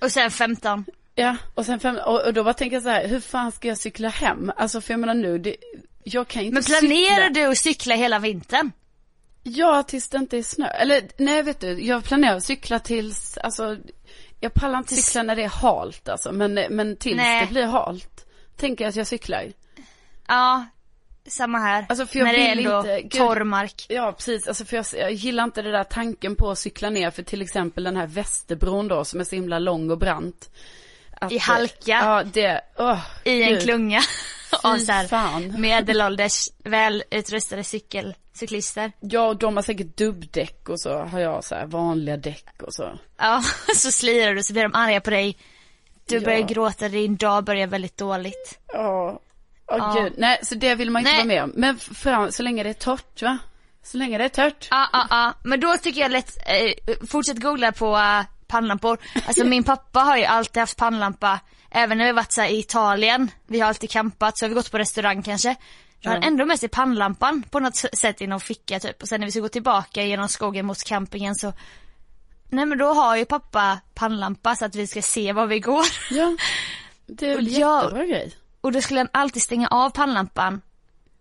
Speaker 1: Och sen 15.
Speaker 2: Ja, och sen fem, och, och då bara tänker jag så här, hur fan ska jag cykla hem? Alltså för jag menar nu, det, jag kan inte
Speaker 1: Men planerar
Speaker 2: cykla.
Speaker 1: du att cykla hela vintern?
Speaker 2: Ja, tills det inte är snö. Eller nej, vet du, jag planerar att cykla tills, alltså, jag pallar inte
Speaker 1: Tills-
Speaker 2: cykla när det är halt alltså, men, men tills
Speaker 1: Nej.
Speaker 2: det blir halt. Tänker jag att jag cyklar.
Speaker 1: Ja, samma här.
Speaker 2: Alltså, för jag
Speaker 1: När det är
Speaker 2: vill
Speaker 1: ändå
Speaker 2: inte-
Speaker 1: torr mark.
Speaker 2: Ja, precis. Alltså för jag, jag gillar inte det där tanken på att cykla ner för till exempel den här Västerbron då som är så himla lång och brant. Att,
Speaker 1: I halka.
Speaker 2: Ja, det, åh,
Speaker 1: I en
Speaker 2: gud.
Speaker 1: klunga. av så här
Speaker 2: fan.
Speaker 1: medelålders, välutrustade cykel, cyklister.
Speaker 2: Ja, de har säkert dubbdäck och så har jag så här vanliga däck och så.
Speaker 1: Ja, så slirar du så blir de arga på dig. Du
Speaker 2: Ja.
Speaker 1: börjar gråta, din dag börjar väldigt dåligt.
Speaker 2: Ja. Åh
Speaker 1: Ja.
Speaker 2: gud, nej så det vill man inte
Speaker 1: Nej.
Speaker 2: vara med om. Men fram, så länge det är torrt va? Så länge det är torrt.
Speaker 1: Ja, ja, ja. Men då tycker jag lätt, eh, fortsätt googla på uh, pannlampor. Alltså min pappa har ju alltid haft pannlampa, även när vi varit så här, i Italien, vi har alltid campat, så har vi gått på restaurang kanske. Då har han ändå med sig pannlampan på något sätt i någon ficka typ. Och sen när vi ska gå tillbaka genom skogen mot campingen så Nej men då har ju pappa pannlampa så att vi ska se var vi går.
Speaker 2: Ja. Det är väl jättebra grej.
Speaker 1: Och då skulle han alltid stänga av pannlampan.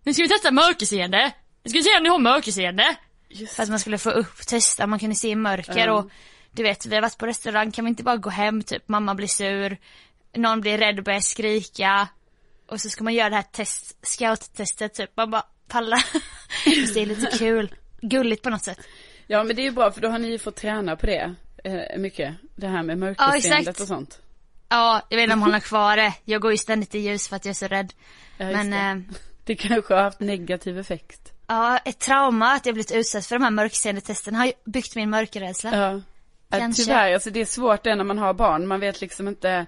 Speaker 1: Nu ska vi testa mörkerseende. Nu ska vi se om ni har mörkerseende.
Speaker 2: Just.
Speaker 1: För att man skulle få upp, testa, man kunde se i mörker
Speaker 2: Ja.
Speaker 1: och du vet, vi har varit på restaurang, kan vi inte bara gå hem typ, mamma blir sur, någon blir rädd och börjar skrika. Och så ska man göra det här test, scout-testet typ, man bara pallar. Det är lite kul, gulligt på något sätt.
Speaker 2: Ja men det är ju bra för då har ni ju fått träna på det eh, mycket. Det här med
Speaker 1: Ja,
Speaker 2: mörkerseendet
Speaker 1: exakt.
Speaker 2: och sånt.
Speaker 1: Ja, jag vet inte om hon har kvar det, jag går ju ständigt i ljus för att jag är så rädd.
Speaker 2: Ja,
Speaker 1: Men
Speaker 2: det.
Speaker 1: eh,
Speaker 2: det kanske har haft negativ effekt.
Speaker 1: Ja, ett trauma att jag blivit utsatt för de här mörkseende testerna har ju byggt min mörkerrädsla.
Speaker 2: Ja.
Speaker 1: Kanske.
Speaker 2: tyvärr, alltså det är svårt det när man har barn. Man vet liksom inte,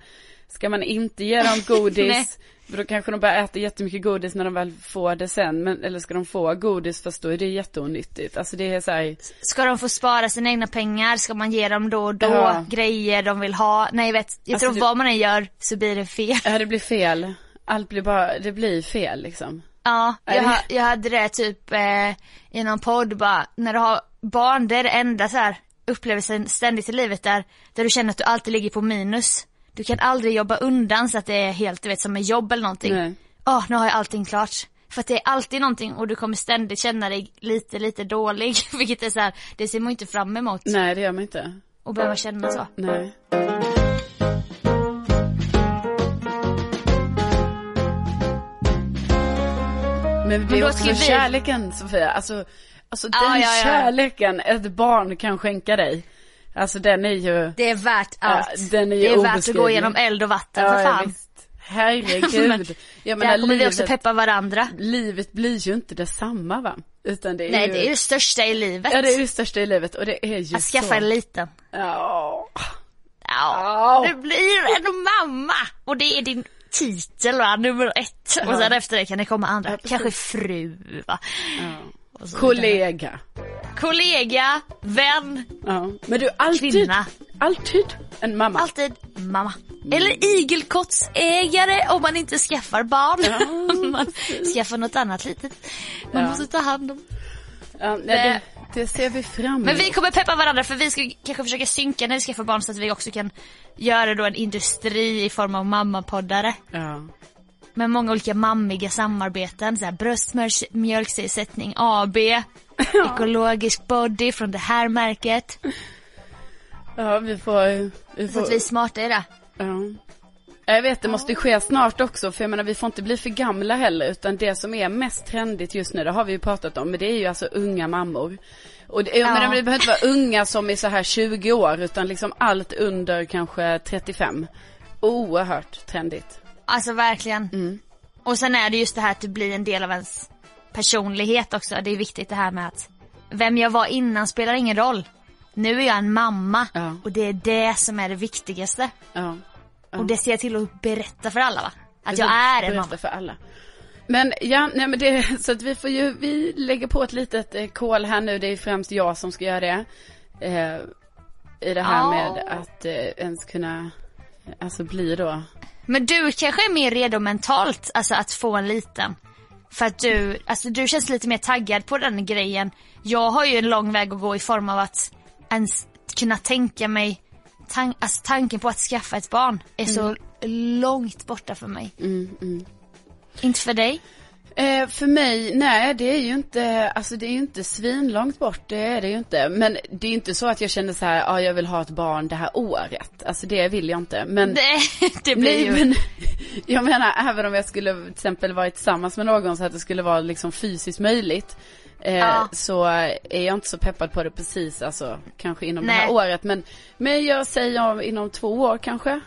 Speaker 2: ska man inte ge dem
Speaker 1: Nej.
Speaker 2: Godis, då kanske de börjar äta jättemycket godis när de väl får det sen. Men, eller ska de få godis fast då är det jätteonyttigt. Alltså det är så här,
Speaker 1: Ska de få spara sina egna pengar? Ska man ge dem då och då
Speaker 2: Ja.
Speaker 1: grejer de vill ha? Nej, jag vet, jag
Speaker 2: Alltså,
Speaker 1: tror
Speaker 2: det-
Speaker 1: vad man än gör så blir det fel.
Speaker 2: ja det blir fel. Allt blir bara, det blir fel liksom.
Speaker 1: Ja, jag, jag hade det typ eh, i någon podd bara, när du har barn, det är det enda så här upplevelsen ständigt i livet där, där du känner att du alltid ligger på minus. Du kan aldrig jobba undan så att det är helt, du vet, som med jobb eller någonting.
Speaker 2: Nej.
Speaker 1: Åh, nu har jag allting klart. För att det är alltid någonting och du kommer ständigt känna dig lite, lite dålig. Vilket är så här, det ser man inte fram emot.
Speaker 2: Nej det gör man inte.
Speaker 1: Och behöva känna så.
Speaker 2: Nej. Men det är också
Speaker 1: vi-
Speaker 2: kärleken Sofia, alltså, alltså
Speaker 1: Ja,
Speaker 2: den
Speaker 1: ja, ja.
Speaker 2: kärleken ett barn kan skänka dig. Alltså den är ju,
Speaker 1: Det är värt
Speaker 2: Ja,
Speaker 1: allt.
Speaker 2: den är ju
Speaker 1: det är värt att gå igenom eld och vatten
Speaker 2: ja,
Speaker 1: för
Speaker 2: ja,
Speaker 1: fan.
Speaker 2: visst. Herregud.
Speaker 1: Men
Speaker 2: Jag menar
Speaker 1: Där kommer vi också
Speaker 2: livet,
Speaker 1: peppa varandra.
Speaker 2: livet blir ju inte detsamma va? Utan det är
Speaker 1: Nej
Speaker 2: ju,
Speaker 1: det är ju det största i livet.
Speaker 2: ja det är det största i livet och det är ju
Speaker 1: att skaffa
Speaker 2: så.
Speaker 1: en liten.
Speaker 2: Ja.
Speaker 1: Ja,
Speaker 2: Ja.
Speaker 1: du blir en mamma. Och det är din titel va, nummer ett. Och sen efter det kan det komma andra,
Speaker 2: Ja,
Speaker 1: kanske fru va.
Speaker 2: ja. Kollega.
Speaker 1: Kollega, vän,
Speaker 2: Ja. Men du, alltid,
Speaker 1: Kvinna.
Speaker 2: alltid en mamma.
Speaker 1: alltid mamma. Eller igelkottsägare om man inte skaffar barn.
Speaker 2: Ja,
Speaker 1: man skaffar något annat litet. Man
Speaker 2: Ja.
Speaker 1: måste ta hand om.
Speaker 2: Ja, nej, det, det ser vi fram emot.
Speaker 1: Men vi kommer peppa varandra för vi ska kanske försöka synka när vi skaffar barn så att vi också kan göra då en industri i form av mammapoddare.
Speaker 2: Ja.
Speaker 1: Med många olika mammiga samarbeten, så här bröstmjölksersättning AB, ekologisk body från det här märket.
Speaker 2: ja, vi får, vi
Speaker 1: Så
Speaker 2: får,
Speaker 1: att vi är smarta i det.
Speaker 2: ja. Jag vet, det måste ske snart också, för jag menar vi får inte bli för gamla heller, utan det som är mest trendigt just nu, det har vi ju pratat om, men det är ju alltså unga mammor. Och det,
Speaker 1: Ja.
Speaker 2: menar, det behöver inte vara unga som är så här 20 år, utan liksom allt under kanske 35. Oerhört trendigt.
Speaker 1: Alltså verkligen.
Speaker 2: Mm.
Speaker 1: Och sen är det just det här att det blir en del av ens personlighet också. Det är viktigt det här med att vem jag var innan spelar ingen roll. Nu är jag en mamma
Speaker 2: Ja.
Speaker 1: och det är det som är det viktigaste.
Speaker 2: Ja. Ja.
Speaker 1: Och det ser jag till att berätta för alla va? Att jag är en mamma.
Speaker 2: för alla. Men ja, nej men det, så att vi får ju, vi lägger på ett litet eh, kol här nu, det är främst jag som ska göra det. Eh, I det här
Speaker 1: Ja.
Speaker 2: med att eh, ens kunna, alltså bli då.
Speaker 1: Men du kanske är mer redo mentalt, alltså att få en liten. För att du, alltså du känns lite mer taggad på den grejen. Jag har ju en lång väg att gå i form av att ens kunna tänka mig, tan- alltså tanken på att skaffa ett barn är så långt borta för mig.
Speaker 2: Mm, mm.
Speaker 1: Inte för dig?
Speaker 2: Eh, för mig, nej det är ju inte, alltså det är ju inte svinlångt bort, det är det ju inte. Men det är ju inte så att jag känner så här, ja jag vill ha ett barn det här året. Alltså det vill jag inte. Men
Speaker 1: Det, det blir
Speaker 2: Nej
Speaker 1: ju...
Speaker 2: men jag menar även om jag skulle till exempel vara tillsammans med någon så att det skulle vara liksom fysiskt möjligt. Eh,
Speaker 1: Ja.
Speaker 2: Så är jag inte så peppad på det precis alltså kanske inom det
Speaker 1: Nej.
Speaker 2: här året. Men, men jag säger om, inom två år kanske.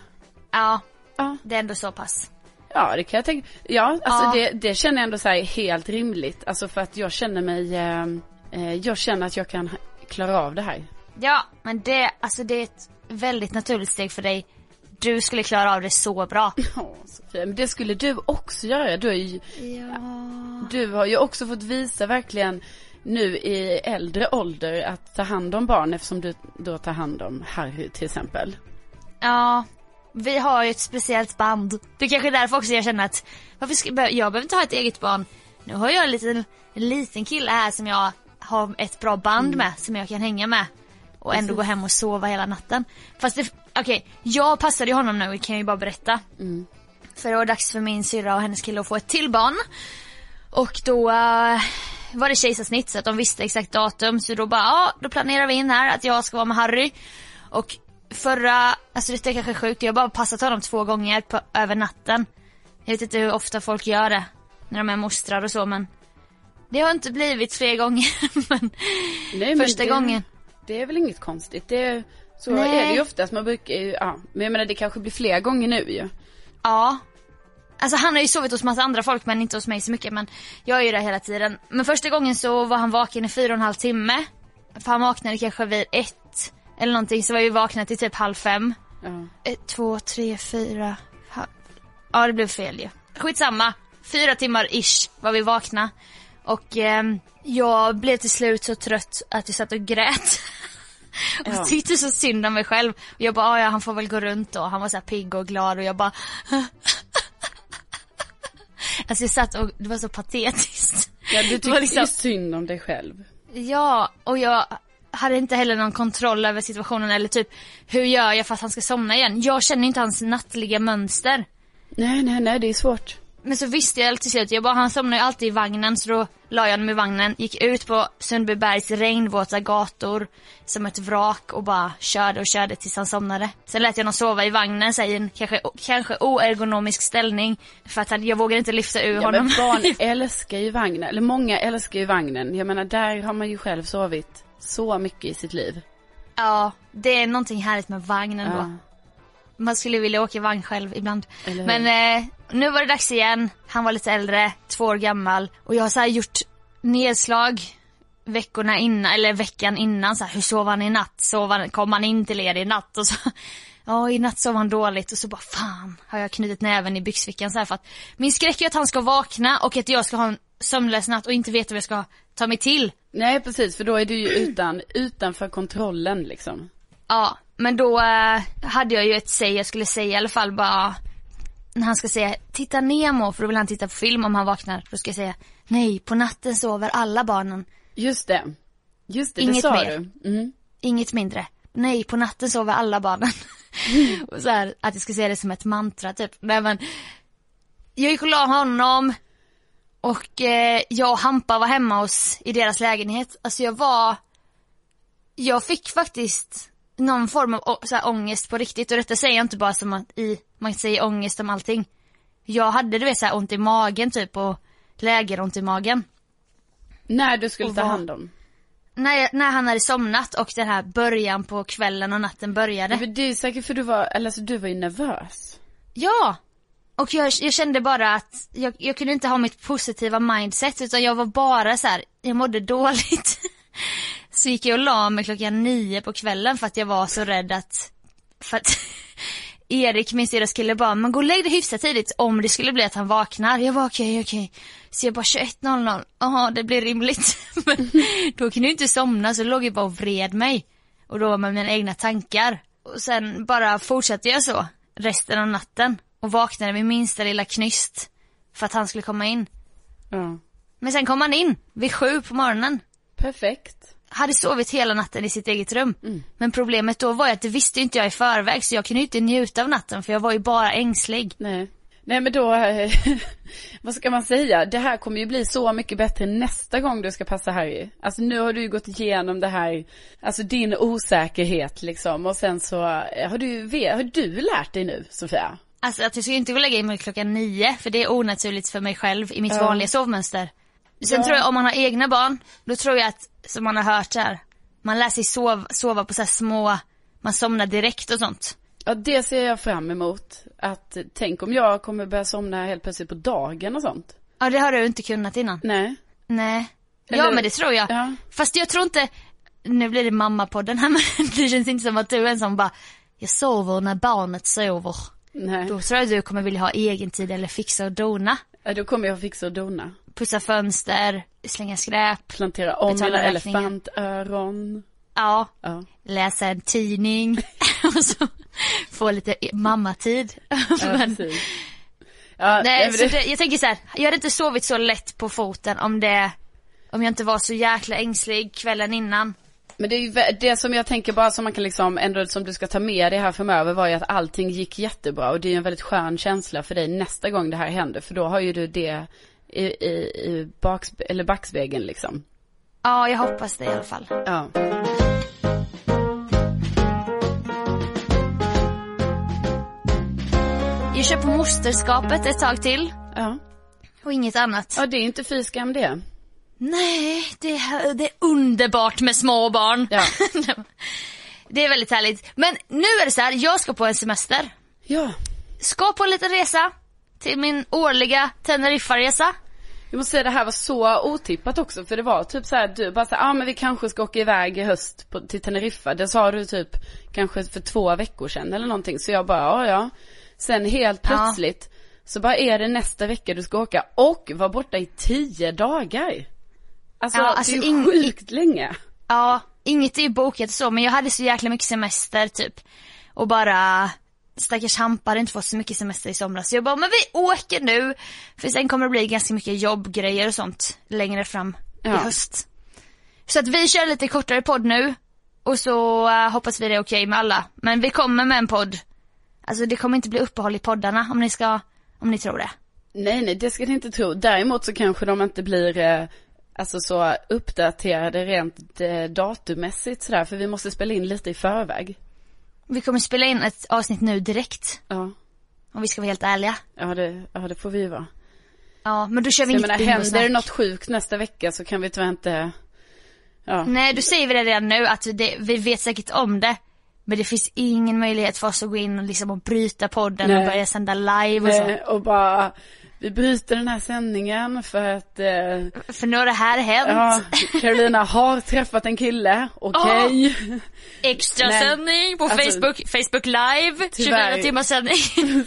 Speaker 1: Ja,
Speaker 2: Ja,
Speaker 1: det är ändå så pass.
Speaker 2: Ja det kan jag tänka. Ja, alltså
Speaker 1: Ja.
Speaker 2: Det, det känner jag ändå så här helt rimligt. Alltså för att jag känner mig, eh, eh, jag känner att jag kan klara av det här.
Speaker 1: Ja, men det, alltså det är ett väldigt naturligt steg för dig. Du skulle klara av det så bra.
Speaker 2: Ja, Sofia, men det skulle du också göra. Du ju,
Speaker 1: Ja.
Speaker 2: Du har ju också fått visa verkligen nu i äldre ålder att ta hand om barn eftersom du då tar hand om Harry till exempel.
Speaker 1: Ja, vi har ju ett speciellt band. Det är kanske är därför också jag känner att varför ska, jag behöver inte ha ett eget barn. Nu har jag en liten, en liten kille här som jag har ett bra band med, som jag kan hänga med. Och ändå
Speaker 2: Precis.
Speaker 1: gå hem och sova hela natten. Fast det, okej, jag passade ju honom nu kan jag ju bara berätta.
Speaker 2: Mm.
Speaker 1: För det var dags för min syrra och hennes kille att få ett till barn. Och då eh, var det kejsarsnitt så att de visste exakt datum. Så då bara, ja då planerar vi in här att jag ska vara med Harry. Och förra, alltså detta är kanske sjukt, jag har bara passat honom två gånger på, över natten. Jag vet inte hur ofta folk gör det. När de är mostrar och så men. Det har inte blivit fler gånger. men
Speaker 2: Nej,
Speaker 1: första
Speaker 2: det,
Speaker 1: gången.
Speaker 2: Det är väl inget konstigt. Det, så
Speaker 1: Nej.
Speaker 2: är det ju oftast. Man brukar ja. Men jag menar det kanske blir fler gånger nu ju.
Speaker 1: Ja. Alltså han har ju sovit hos massa andra folk men inte hos mig så mycket men jag är ju där hela tiden. Men första gången så var han vaken i fyra och en halv timme. För han vaknade kanske vid ett eller någonting så var vi vakna till typ halv fem.
Speaker 2: Ja.
Speaker 1: Ett, två, tre, fyra, halv... Ja det blev fel ju. Skitsamma. Fyra timmar ish var vi vakna. Och ehm, jag blev till slut så trött att jag satt och grät. och
Speaker 2: Ja.
Speaker 1: tyckte så synd om mig själv. Och jag bara, "Ah, ja han får väl gå runt då. Han var så här pigg och glad och jag bara Alltså jag satt och det var så patetiskt.
Speaker 2: Ja, du tyckte
Speaker 1: liksom-
Speaker 2: synd om dig själv.
Speaker 1: Ja, och jag hade inte heller någon kontroll över situationen eller typ hur gör jag för att han ska somna igen? Jag känner inte hans nattliga mönster.
Speaker 2: Nej, nej, nej, det är svårt.
Speaker 1: Men så visste jag till slut, jag bara, han somnar ju alltid i vagnen så då la jag honom i vagnen, gick ut på Sundbybergs regnvåta gator som ett vrak och bara körde och körde tills han somnade. Sen lät jag honom sova i vagnen så i en kanske, kanske oergonomisk ställning för att han, jag vågade inte lyfta ur
Speaker 2: Ja,
Speaker 1: honom.
Speaker 2: men barn älskar ju vagnen, eller många älskar ju vagnen. Jag menar, där har man ju själv sovit så mycket i sitt liv.
Speaker 1: ja, det är någonting härligt med vagnen då.
Speaker 2: Ja.
Speaker 1: Man skulle vilja åka vagn själv ibland. Men eh, nu var det dags igen. Han var lite äldre, två år gammal. Och jag har så gjort nedslag veckorna innan, eller veckan innan. Så här, hur sov han i natt? Sov han, kom han in till er i natt? Och så, ja i natt sov han dåligt. Och så bara fan har jag knutit näven i byxfickan så här för att min skräck är att han ska vakna och att jag ska ha en sömnlös natt och inte veta vad jag ska ta mig till.
Speaker 2: Nej, precis, för då är du ju utan, utanför kontrollen liksom.
Speaker 1: Ja, men då eh, hade jag ju ett säg jag skulle säga i alla fall bara när han ska säga titta Nemo för då vill han titta på film om han vaknar. Då ska jag säga nej på natten sover alla barnen.
Speaker 2: Just det. Just det, det
Speaker 1: Inget
Speaker 2: sa
Speaker 1: mer.
Speaker 2: du. Mm.
Speaker 1: Inget mindre. Nej på natten sover alla barnen. och så här, att jag ska säga det som ett mantra typ. Nej men jag gick och la honom och eh, jag och Hampa var hemma hos i deras lägenhet. Alltså jag var jag fick faktiskt någon form av så här, ångest på riktigt och detta säger jag inte bara som att i, man säger ångest om allting. Jag hade du vet så här ont i magen typ och lägeront i magen.
Speaker 2: När du skulle
Speaker 1: Och
Speaker 2: ta hand om.
Speaker 1: När, när han hade somnat och den här början på kvällen och natten började.
Speaker 2: Men det är säkert för du var, eller alltså du var ju nervös.
Speaker 1: Ja! Och jag, jag kände bara att jag, jag kunde inte ha mitt positiva mindset utan jag var bara så här, jag mådde dåligt. Så gick jag och la mig klockan nio på kvällen för att jag var så rädd att, för att Erik, min syrra skulle bara, men gå och lägg dig hyfsat tidigt om det skulle bli att han vaknar. Jag var okej, okej. Så jag bara 21.00, jaha det blir rimligt. men då kunde jag inte somna så låg jag bara och vred mig. Och då med mina egna tankar. Och sen bara fortsatte jag så resten av natten. Och vaknade vid minsta lilla knyst. För att han skulle komma in.
Speaker 2: Ja.
Speaker 1: Men sen kom han in vid sju på morgonen.
Speaker 2: Perfekt.
Speaker 1: Hade sovit hela natten i sitt eget rum. Men problemet då var ju att det visste inte jag i förväg så jag kunde ju inte njuta av natten för jag var ju bara ängslig.
Speaker 2: Nej. Nej men då, vad ska man säga? Det här kommer ju bli så mycket bättre nästa gång du ska passa Harry. Alltså nu har du ju gått igenom det här, alltså din osäkerhet liksom. Och sen så eh, har du, har du lärt dig nu Sofia?
Speaker 1: Alltså att jag ju inte och lägga mig klockan nio för det är onaturligt för mig själv i mitt
Speaker 2: Ja.
Speaker 1: vanliga sovmönster. Sen
Speaker 2: Ja.
Speaker 1: tror jag om man har egna barn, då tror jag att, som man har hört här, man lär sig sov, sova på så små, man somnar direkt och sånt.
Speaker 2: Ja det ser jag fram emot. Att tänk om jag kommer börja somna helt plötsligt på dagen och sånt.
Speaker 1: Ja det har du inte kunnat innan.
Speaker 2: Nej.
Speaker 1: Nej. Ja
Speaker 2: Eller-
Speaker 1: men det tror jag.
Speaker 2: Ja.
Speaker 1: Fast jag tror inte, nu blir det mammapodden här men det känns inte som att du är en som bara, jag sover när barnet sover.
Speaker 2: Nej.
Speaker 1: Då tror jag du kommer vilja ha egen tid eller fixa och dona.
Speaker 2: Ja, Då kommer jag fixa och dona.
Speaker 1: Pussa fönster, slänga skräp,
Speaker 2: Plantera om mina elefantöron.
Speaker 1: ja,
Speaker 2: Ja.
Speaker 1: läsa en tidning och så få lite mammatid.
Speaker 2: Ja,
Speaker 1: men.
Speaker 2: Ja,
Speaker 1: nej,
Speaker 2: men
Speaker 1: så
Speaker 2: det,
Speaker 1: det, jag tänker så här, jag hade inte sovit så lätt på foten om det, om jag inte var så jäkla ängslig kvällen innan.
Speaker 2: Men det är ju det som jag tänker bara som man kan liksom ändå som du ska ta med dig här framöver var ju att allting gick jättebra och det är ju en väldigt skön känsla för dig nästa gång det här händer för då har ju du det i, i, i bakspe- eller backspegeln liksom.
Speaker 1: Ja, jag hoppas det i alla fall.
Speaker 2: Ja.
Speaker 1: Jag kör på mosterskapet ett tag till
Speaker 2: Ja.
Speaker 1: och inget annat.
Speaker 2: Ja, det är inte fy skam det.
Speaker 1: Nej, det, är- det är underbart med små barn.
Speaker 2: Ja.
Speaker 1: det är väldigt härligt. Men nu är det så här, jag ska på en semester.
Speaker 2: Ja.
Speaker 1: Ska på en liten resa till min årliga Teneriffa-resa.
Speaker 2: Jag måste säga det här var så otippat också för det var typ så här, du bara så ja ah, men vi kanske ska åka iväg i höst på, till Teneriffa. Det sa du typ kanske för två veckor sedan eller någonting. Så jag bara, ja ja. Sen helt plötsligt ja. så bara är det nästa vecka du ska åka och vara borta i tio dagar. Alltså, ja, alltså det är ju sjukt länge.
Speaker 1: Ja, inget är ju bokat så men jag hade så jäkla mycket semester typ. Och bara stackars Hampa hade inte fått så mycket semester i somras. Så jag bara, men vi åker nu. För sen kommer det bli ganska mycket jobbgrejer och sånt längre fram ja. i höst. Så att vi kör lite kortare podd nu. Och så uh, hoppas vi det är okej okay med alla. Men vi kommer med en podd. Alltså det kommer inte bli uppehåll i poddarna om ni ska, om ni tror det.
Speaker 2: Nej, nej, det ska ni inte tro. Däremot så kanske de inte blir eh, alltså så uppdaterade rent eh, datummässigt sådär. För vi måste spela in lite i förväg.
Speaker 1: Vi kommer spela in ett avsnitt nu direkt.
Speaker 2: Ja.
Speaker 1: Om vi ska vara helt ärliga.
Speaker 2: Ja det, ja, det får vi vara.
Speaker 1: Ja, men då kör vi
Speaker 2: inget menar, händer det något sjukt nästa vecka så kan vi tyvärr inte,
Speaker 1: ja. Nej, då säger vi det redan nu att det, vi vet säkert om det. Men det finns ingen möjlighet för oss att gå in och liksom och bryta podden Nej. och börja sända live och
Speaker 2: Nej, så. och bara vi bryter den här sändningen för att... Eh,
Speaker 1: för nu har det här hänt.
Speaker 2: Ja, Carolina har träffat en kille, okej. Okay.
Speaker 1: Oh, extra Men, sändning på alltså, Facebook, Facebook live, tyvärr, 24 timmars sändning.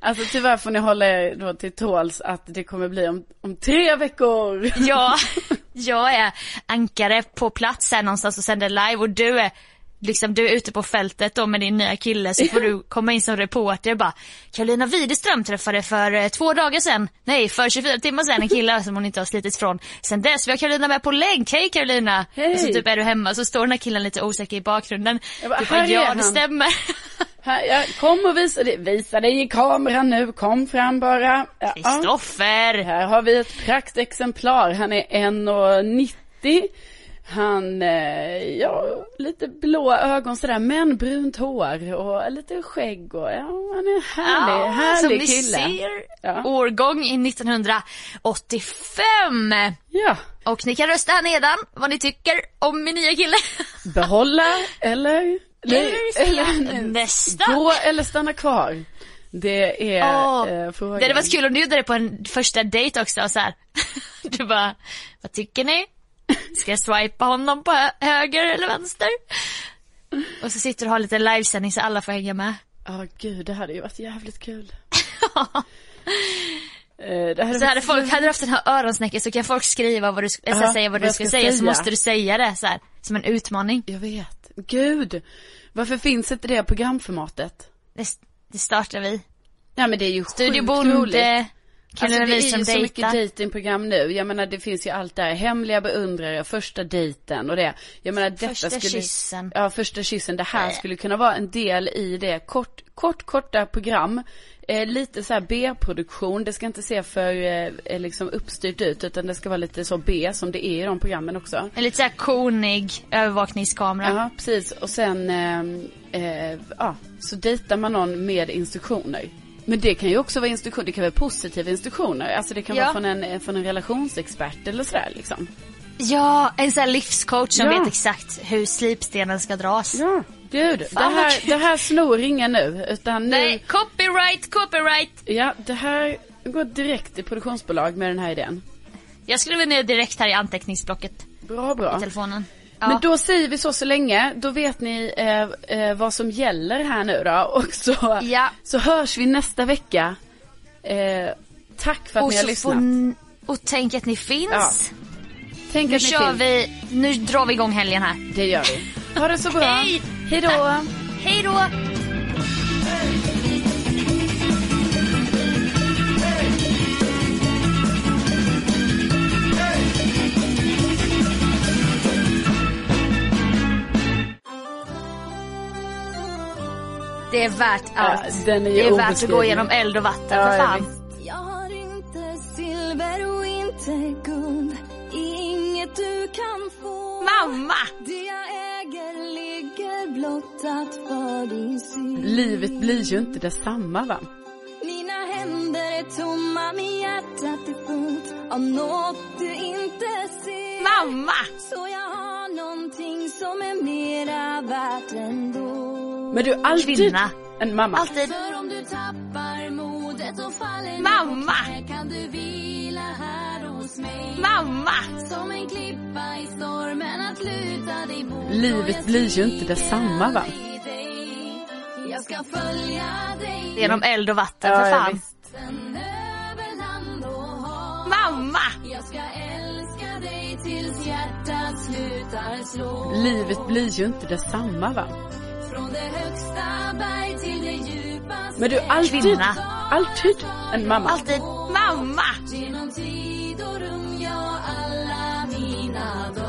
Speaker 2: alltså tyvärr får ni hålla er då till tåls att det kommer bli om, om tre veckor.
Speaker 1: ja, jag är ankare på plats här någonstans och sänder live och du är liksom du är ute på fältet då med din nya kille så får du komma in som reporter och bara Karolina Widerström träffade för eh, två dagar sedan, nej för 24 timmar sedan en kille som hon inte har slitit från. Sen dess vi har Karolina med på länk, hej Karolina! Hej. Och så typ är du hemma så står den här killen lite osäker i bakgrunden. Jag bara, du bara ja det stämmer.
Speaker 2: Här, jag, kom och visa dig, visa dig i kameran nu, kom fram bara.
Speaker 1: Kristoffer!
Speaker 2: Ja, här har vi ett praktexemplar, han är 1,90 han, eh, ja, lite blå ögon sådär, men brunt hår och lite skägg och ja, han är härlig, ja, härlig
Speaker 1: som
Speaker 2: kille.
Speaker 1: Som ni ser, ja. årgång i 1985.
Speaker 2: Ja.
Speaker 1: Och ni kan rösta här nedan vad ni tycker om min nya kille.
Speaker 2: Behålla eller?
Speaker 1: Eller, eller nästa.
Speaker 2: Gå eller stanna kvar. Det är oh, eh, frågan.
Speaker 1: Det hade varit kul om du gjorde det på en första dejt också så här. Du bara, vad tycker ni? Ska jag swipa honom på höger eller vänster? Och så sitter du och har lite livesändning så alla får hänga med.
Speaker 2: Ja oh, gud, det hade ju varit jävligt kul.
Speaker 1: Uh, det hade så hade folk, hade du haft den här öronsnäcken så kan folk skriva vad du, ska, uh, säga vad du ska, ska säga, så måste du säga det så här, som en utmaning.
Speaker 2: Jag vet. Gud! Varför finns inte det programformatet?
Speaker 1: Det, det startar vi.
Speaker 2: Ja men det är ju Studio sjukt Bonde, roligt.
Speaker 1: Alltså det är ju så
Speaker 2: mycket datingprogram nu. Jag menar det finns ju allt där. Hemliga beundrare, första dejten och det. Jag menar detta
Speaker 1: första
Speaker 2: skulle.
Speaker 1: kyssen.
Speaker 2: Ja, första kyssen. Det här skulle kunna vara en del i det. Kort, kort, korta program. Eh, lite så här B-produktion. Det ska inte se för eh, eh, liksom uppstyrt ut utan det ska vara lite så B som det är i de programmen också.
Speaker 1: En lite så här konig övervakningskamera.
Speaker 2: Ja, precis. Och sen, eh, eh, ja, så dejtar man någon med instruktioner. Men det kan ju också vara instruktioner, det kan vara positiva instruktioner. Alltså det kan ja. vara från en, från en relationsexpert eller sådär liksom.
Speaker 1: Ja, en sån här livscoach som ja. vet exakt hur slipstenen ska dras.
Speaker 2: Ja, gud. det här, det här snor ingen nu. Utan nu...
Speaker 1: Nej, copyright, copyright.
Speaker 2: Ja, det här går direkt till produktionsbolag med den här idén.
Speaker 1: Jag skriver ner direkt här i anteckningsblocket.
Speaker 2: Bra, bra.
Speaker 1: I telefonen. Ja.
Speaker 2: Men då säger vi så så länge, då vet ni eh, eh, vad som gäller här nu då. Och så, ja. så hörs vi nästa vecka. Eh, tack för att och ni har lyssnat. Får,
Speaker 1: och tänk att ni finns. Ja.
Speaker 2: Tänk
Speaker 1: nu
Speaker 2: att ni
Speaker 1: kör
Speaker 2: finns.
Speaker 1: vi, nu drar vi igång helgen här.
Speaker 2: Det gör vi. Ha det så bra.
Speaker 1: Hej!
Speaker 2: Hej då.
Speaker 1: Hej Det är värt allt. Ja,
Speaker 2: den är
Speaker 1: det är värt att gå genom eld och vatten, ja, för fan.
Speaker 3: Jag har inte silver och inte guld Inget du kan få
Speaker 1: Mamma!
Speaker 3: Det jag äger ligger blottat för din syn
Speaker 2: Livet blir ju inte detsamma va?
Speaker 3: Mina händer är tomma, min hjärtat är fullt av något du inte ser
Speaker 1: Mamma!
Speaker 3: Så jag har någonting som är mera värt ändå
Speaker 2: men du, alltid
Speaker 1: Kvinna.
Speaker 2: en mamma.
Speaker 1: Alltid.
Speaker 3: För om du tappar modet och
Speaker 1: Mamma!
Speaker 3: Här kan du vila här hos mig
Speaker 1: Mamma!
Speaker 3: Som en klippa i stormen att luta dig mot
Speaker 2: Livet blir ju inte detsamma va?
Speaker 3: Jag ska följa dig
Speaker 1: Genom eld och vatten
Speaker 2: Ja,
Speaker 1: för fan. Mamma!
Speaker 3: Jag ska älska dig tills hjärtat slutar slå
Speaker 2: Livet blir ju inte detsamma va? Men du, alltid,
Speaker 1: Kvinna.
Speaker 2: alltid en mamma.
Speaker 1: Alltid mamma!
Speaker 3: Genom tid och rum, ja alla mina dagar